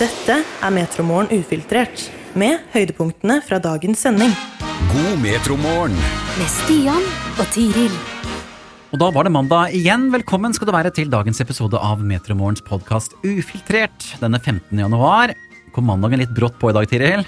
Dette er Metromorgen ufiltrert, med høydepunktene fra dagens sending. God metromorgen. med Stian og Tiril. Og da var det mandag igjen. Velkommen skal du være til dagens episode av Metromorgens podkast Ufiltrert denne 15. januar. Kom mandagen litt brått på i dag, Tiril?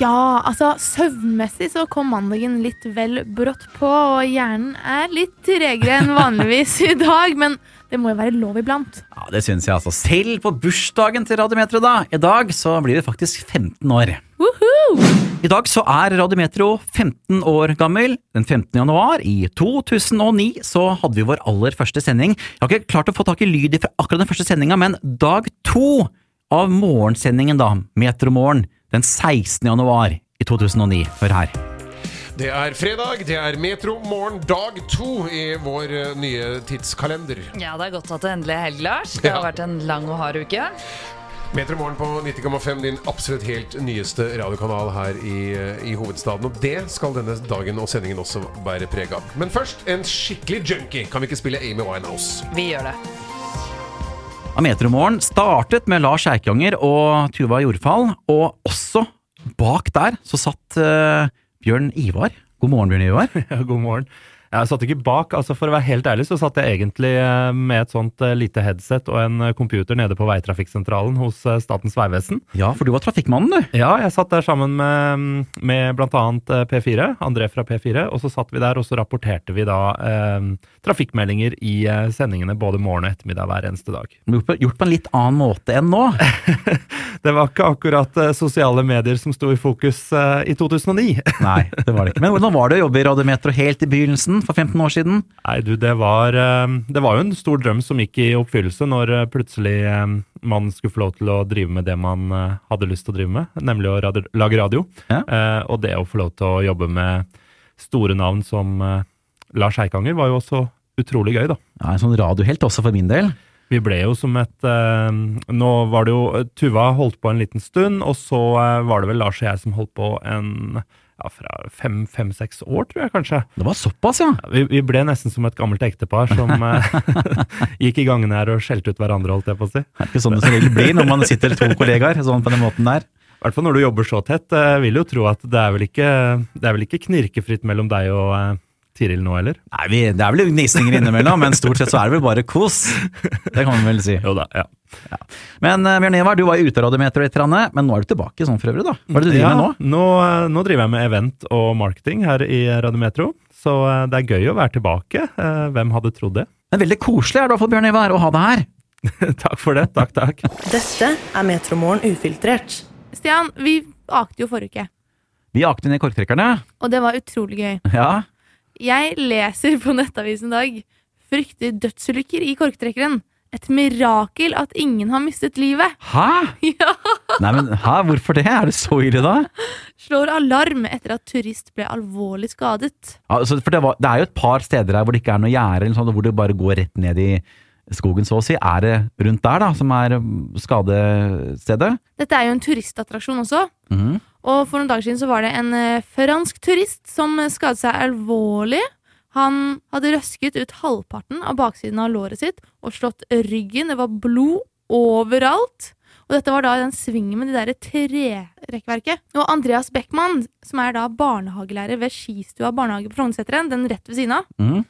Ja, altså søvnmessig så kom mandagen litt vel brått på, og hjernen er litt tregere enn vanligvis i dag, men det må jo være lov iblant. Ja, Det syns jeg, altså. Selv på bursdagen til Radiometro, da. I dag så blir det faktisk 15 år. Woohoo! I dag så er Radiometro 15 år gammel. Den 15. januar i 2009 så hadde vi vår aller første sending. Jeg har ikke klart å få tak i lyd fra akkurat den første sendinga, men dag to av morgensendingen, da, Metromorgen, den 16. januar i 2009. Hør her. Det er fredag, det er Metro Morgen dag to i vår eh, nye tidskalender. Ja, det er godt at det endelig er helg, Lars. Det har Ja. vært en lang og hard uke. Metro Morgen på 90,5, din absolutt helt nyeste radiokanal her i, eh, i hovedstaden. Og det skal denne dagen og sendingen også bære preg av. Men først en skikkelig junkie. Kan vi ikke spille Amy Winehouse? Vi gjør det. Av Metromorgen startet med Lars Eikanger og Tuva Jordfall, og også bak der så satt uh, Bjørn Ivar. God morgen, Bjørn Ivar. Ja, god morgen. Jeg satt ikke bak, altså for å være helt ærlig så satt jeg egentlig eh, med et sånt eh, lite headset og en eh, computer nede på veitrafikksentralen hos Statens vegvesen. Ja, for du var trafikkmannen, du. Ja, jeg satt der sammen med, med blant annet eh, P4, André fra P4, og så satt vi der og så rapporterte vi da eh, trafikkmeldinger i sendingene både morgen og ettermiddag hver eneste dag. Gjort på, gjort på en litt annen måte enn nå. Det var ikke akkurat sosiale medier som sto i fokus eh, i 2009. Nei, det var det ikke. Men hvordan var det å jobbe i Radiometro helt i begynnelsen, for 15 år siden? Nei, du, det var, eh, det var jo en stor drøm som gikk i oppfyllelse når eh, plutselig eh, man skulle få lov til å drive med det man hadde lyst til å drive med, nemlig å radio, lage radio. Ja. Eh, og det å få lov til å jobbe med store navn som Lars Eikanger var jo også utrolig gøy, da. Ja, En sånn radiohelt også for min del. Vi ble jo som et eh, Nå var det jo Tuva holdt på en liten stund, og så eh, var det vel Lars og jeg som holdt på en ja, fra fem-seks år, tror jeg kanskje. Det var såpass, ja. Vi, vi ble nesten som et gammelt ektepar som eh, gikk i gangene her og skjelte ut hverandre, holdt jeg på å si. Det er ikke sånn det som regel blir når man sitter to kollegaer sånn på den måten der. I hvert fall når du jobber så tett. eh, Jeg vil jo tro at det er vel ikke, det er vel ikke knirkefritt mellom deg og eh, Tiril nå, eller? Nei, vi, Det er vel gnisninger innimellom, men stort sett så er det vel bare kos. Det kan man vel si. Jo da, ja. Men uh, Bjørn Ivar, du var ute av Radiometro litt, men nå er du tilbake sånn for øvrig, da. Hva er det du driver ja, med nå? Nå, eh, nå driver jeg med event og marketing her i Radiometro, så uh, det er gøy å være tilbake. Uh, Hvem hadde trodd det? Men veldig koselig er det i hvert Bjørn Ivar, å ha deg her. takk for det. Takk, takk. Dette er Metromorgen ufiltrert. Stian, vi akte jo forrige uke, Vi akte ned korktrekkerne. og det var utrolig gøy. Ja. Jeg leser på Nettavisen i dag frykter dødsulykker i korktrekkeren. Et mirakel at ingen har mistet livet. Hæ? Ja. Nei, men hæ? Hvorfor det? Er det så ille, da? Slår alarm etter at turist ble alvorlig skadet. Altså, for det, var, det er jo et par steder her hvor det ikke er noe gjerde, eller sånn, hvor det bare går rett ned i skogen, så å si. Er det rundt der, da, som er mm, skadestedet? Dette er jo en turistattraksjon også. Mhm. Og for noen dager siden så var det en eh, fransk turist som eh, skadet seg alvorlig. Han hadde røsket ut halvparten av baksiden av låret sitt og slått ryggen. Det var blod overalt. Og dette var da den svingen med det der trerekkverket. Og Andreas Beckmann, som er da barnehagelærer ved Skistua barnehage på Frognerseteren, den rett ved siden av, mm.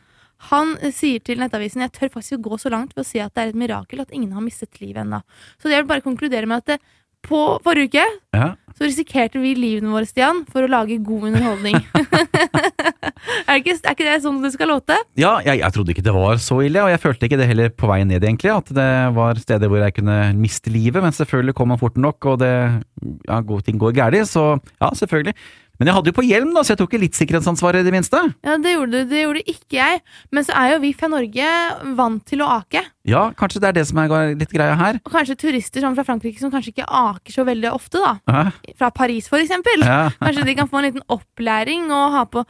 han eh, sier til Nettavisen jeg tør faktisk gå så langt ved å si at det er et mirakel at ingen har mistet livet ennå. Så jeg vil bare konkludere med at det, på forrige uke Ja. så risikerte vi livene våre, Stian, for å lage god underholdning. er, ikke, er ikke det sånn det skal låte? Ja, jeg, jeg trodde ikke det var så ille, og jeg følte ikke det heller på vei ned, egentlig. At det var steder hvor jeg kunne miste livet, men selvfølgelig kom man fort nok, og det, ja, gode ting går galt. så ja, selvfølgelig. Men jeg hadde jo på hjelm, da, så jeg tok ikke litt sikkerhetsansvaret i det minste. Ja, det gjorde, det gjorde ikke jeg. Men så er jo vi fra Norge vant til å ake. Ja, kanskje det er det som er litt greia her. Og kanskje turister som fra Frankrike som kanskje ikke aker så veldig ofte, da. Ja, Fra Paris, for eksempel. ja. Kanskje de kan få en liten opplæring og ha på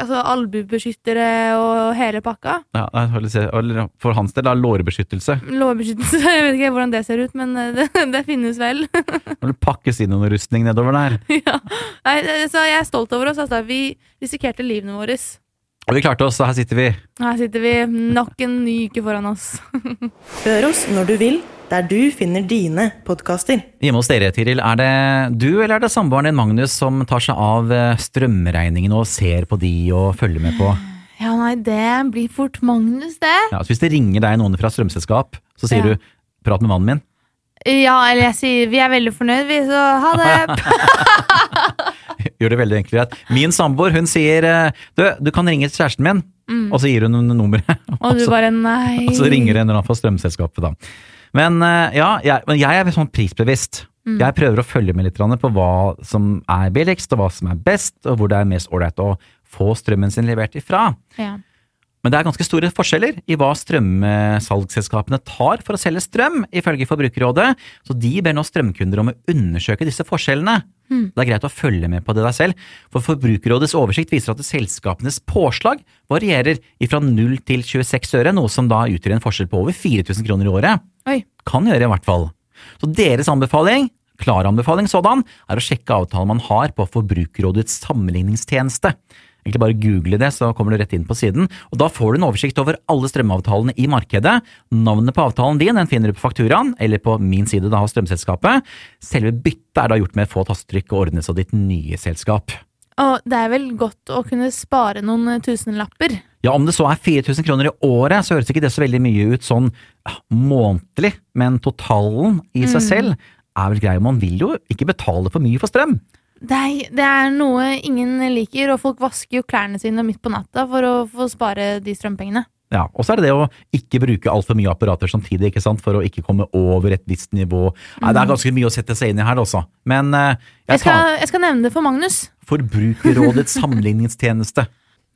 altså, albuebeskyttere og hele pakka. ja eller for hans del, da, lårbeskyttelse. Lårbeskyttelse, jeg vet ikke hvordan det ser ut, men eh, det, det finnes vel. Det pakkes inn noen rustning nedover der. ja. Nei, så jeg er stolt over oss. Altså. Vi risikerte livene våre. Og vi klarte oss, så her sitter vi. Her sitter vi nok en ny uke foran oss. Hør oss når du vil der du finner dine podkaster. Hjemme hos dere, Tiril, er det du eller er det samboeren din Magnus som tar seg av eh, strømregningene og ser på de og følger med på? Ja, nei, det blir fort Magnus, det. Ja, så hvis det ringer deg noen fra strømselskap, så sier Ja. du 'prat med mannen min'. Ja, eller jeg sier vi er veldig fornøyd, vi, så ha det. Gjør det veldig enkelt greit. Min samboer hun sier eh, du, du kan ringe til kjæresten min, og så gir hun nummeret. Og, Og du så- bare nei. Og så ringer en eller annen fra strømselskapet, da. Men eh, ja, jeg, men jeg er sånn prisbevisst. Mm. Jeg prøver å følge med litt på hva som er billigst, og hva som er best, og hvor det er mest ålreit å få strømmen sin levert ifra. Ja. Men det er ganske store forskjeller i hva strømsalgsselskapene tar for å selge strøm, ifølge Forbrukerrådet, så de ber nå strømkunder om å undersøke disse forskjellene. Det er greit å følge med på det deg selv, for Forbrukerrådets oversikt viser at selskapenes påslag varierer fra 0 til 26 øre, noe som da utgjør en forskjell på over 4000 kroner i året. Oi. Kan gjøre i hvert fall. Så deres anbefaling, klar anbefaling sådan, er å sjekke avtalen man har på Forbrukerrådets sammenligningstjeneste. Egentlig bare google det, så kommer du rett inn på siden. Og Da får du en oversikt over alle strømavtalene i markedet. Navnet på avtalen din den finner du på fakturaen, eller på min side da av strømselskapet. Selve byttet er da gjort med få tastetrykk og ordnes av ditt nye selskap. Og det er vel godt å kunne spare noen eh, tusenlapper. Ja, om det så er 4000 kroner i året, så høres ikke det så veldig mye ut sånn månedlig, men totalen i seg selv er vel grei. Man vil jo ikke betale for mye for strøm. Nei, det er noe ingen liker, og folk vasker jo klærne sine midt på natta for å få spare de strømpengene. Ja, Og så er det det å ikke bruke altfor mye apparater samtidig, ikke sant, for å ikke komme over et visst nivå. Nei, Det er ganske mye å sette seg inn i her også. Men eh, Jeg jeg tar skal, jeg skal nevne det for Magnus. Forbrukerrådets sammenligningstjeneste.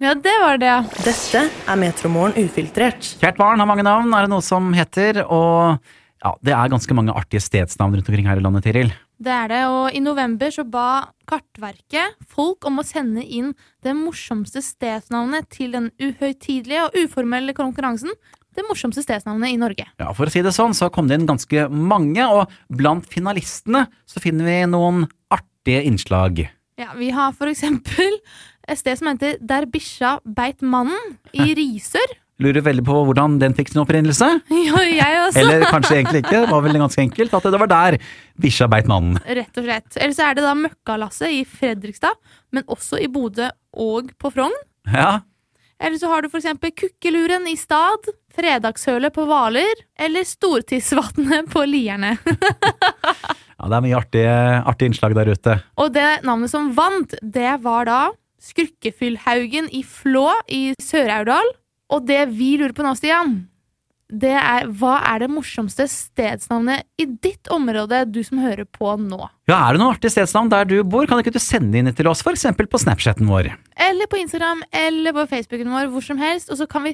Ja, det var det, ja. Dette er Metromorgen ufiltrert. Kjært barn har mange navn, er det noe som heter. Og ja, det er ganske mange artige stedsnavn rundt omkring her i landet, Tiril. Det er det, og i november så ba Kartverket folk om å sende inn det morsomste stedsnavnet til den uhøytidelige og uformelle konkurransen. Det morsomste stedsnavnet i Norge. Ja, For å si det sånn, så kom det inn ganske mange, og blant finalistene så finner vi noen artige innslag. Ja, Vi har for eksempel et sted som heter Der bikkja beit mannen i Risør. Lurer veldig på hvordan den fikk sin opprinnelse. Ja, jeg også. Eller kanskje egentlig ikke, det var vel ganske enkelt at det var der bikkja beit mannen. Rett og slett. Eller så er det da Møkkalasset i Fredrikstad, men også i Bodø og på Frogn. Ja, Eller så har du for eksempel Kukkeluren i Stad, Fredagshølet på Hvaler, eller Stortidsvatnet på Lierne. ja det er mye artige, artige innslag der ute. Og det navnet som vant, det var da Skrukkefyllhaugen i Flå i Sør-Aurdal. Og det vi lurer på nå, Stian, det er hva er det morsomste stedsnavnet i ditt område, du som hører på nå? Ja, Er det noen artige stedsnavn der du bor, kan ikke du sende inn til oss, f.eks. på Snapchaten vår? Eller på Instagram, eller på Facebooken vår, hvor som helst. Og så kan vi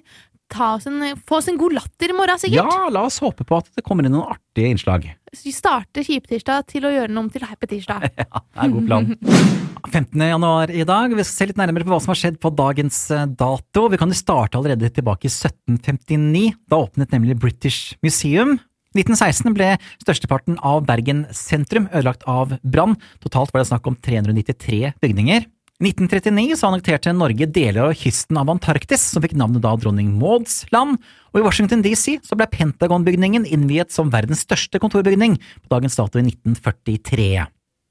ta oss en, få oss en god latter i morgen, sikkert. Ja, la oss håpe på at det kommer inn noen artige innslag. Så vi starter Kjipetirsdag til å gjøre den om til Happy-tirsdag. Ja, det er en god plan. 15. januar i dag. Vi skal se litt nærmere på hva som har skjedd på dagens eh, dato. Vi kan jo starte allerede tilbake i 1759. Da åpnet nemlig British Museum. 1916 ble størsteparten av Bergen sentrum ødelagt av brann. Totalt var det snakk om 393 bygninger. 1939 så annekterte Norge deler av kysten av Antarktis, som fikk navnet da Dronning Mauds land, og i Washington DC så ble Pentagon-bygningen innviet som verdens største kontorbygning på dagens dato i 1943.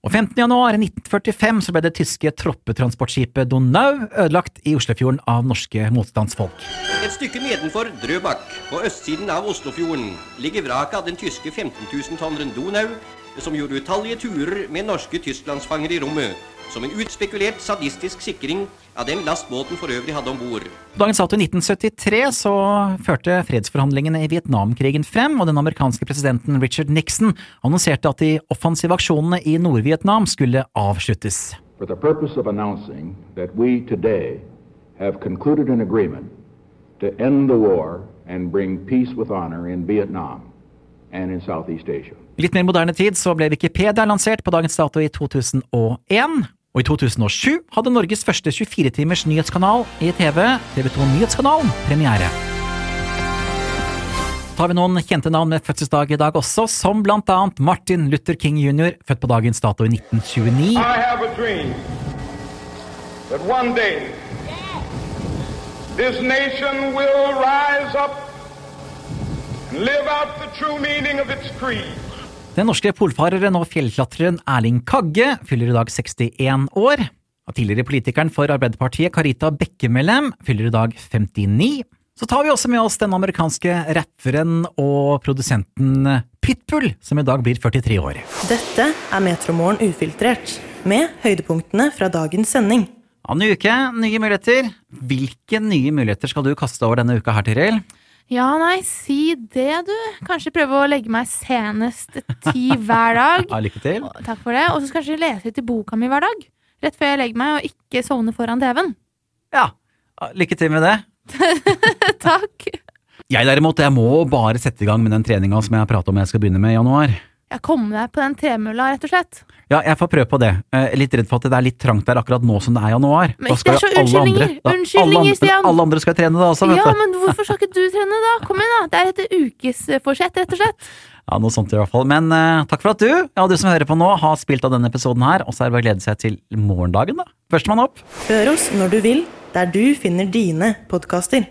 Og 15. januar i 1945 så ble det tyske troppetransportskipet Donau ødelagt i Oslofjorden av norske motstandsfolk. Et stykke nedenfor Drøbak, på østsiden av Oslofjorden, ligger vraket av den tyske 15 000-tonneren Donau, som gjorde utallige turer med norske tysklandsfanger i rommet, som en utspekulert sadistisk sikring av den last båten for øvrig hadde om bord. På dagens dato i 1973 så førte fredsforhandlingene i Vietnamkrigen frem, og den amerikanske presidenten Richard Nixon annonserte at de offensive aksjonene i Nord-Vietnam skulle avsluttes. for the purpose of announcing that we today have concluded an agreement to end the war and bring peace with honor in Vietnam and in Southeast Asia. I litt mer moderne tid så ble Wikipedia lansert på dagens dato i 2001. Og i 2007 hadde Norges første 24-timers nyhetskanal i TV, TV 2 Nyhetskanalen, premiere. Så har vi noen kjente navn med fødselsdag i dag også, som blant annet Martin Luther King jr., født på dagens dato i 1929. I have a dream that one day this nation will rise up and live out the true meaning of its. Den norske polfareren og fjellklatreren Erling Kagge fyller i dag 61 år. Og tidligere politikeren for Arbeiderpartiet Carita Bekkemellem fyller i dag 59. Så tar vi også med oss den amerikanske rapperen og produsenten Pitbull, som i dag blir 43 år. Dette er Metromorgen ufiltrert, med høydepunktene fra dagens sending. Ja, Ny uke, nye muligheter. Hvilke nye muligheter skal du kaste over denne uka her, Tiril? Ja, nei, si det, du. Kanskje prøve å legge meg senest ti hver dag. Ja, lykke til. Takk for det. Og så kanskje lese litt i boka mi hver dag. Rett før jeg legger meg, og ikke sovne foran TV-en. Ja, lykke til med det. Takk. Jeg derimot, jeg må bare sette i gang med den treninga som jeg har prata om jeg skal begynne med i januar. Jeg komme deg på den tremølla, rett og slett. Ja, jeg får prøve på det. Eh, Litt redd for at det er litt trangt der akkurat nå som det er januar. Men det er så unnskyldninger! andre- da- Unnskyldninger, Stian. Alle andre skal trene da også, vet Ja, men hvorfor skal ikke du trene, da? Kom igjen, da. Det er et ukesforsett, rett og slett. Ja, noe sånt i hvert fall. Men eh, takk for at du, ja, du som hører på nå, har spilt av denne episoden her, og så er det bare å glede seg til morgendagen, da. Førstemann opp. Hør oss når du vil, der du finner dine podkaster.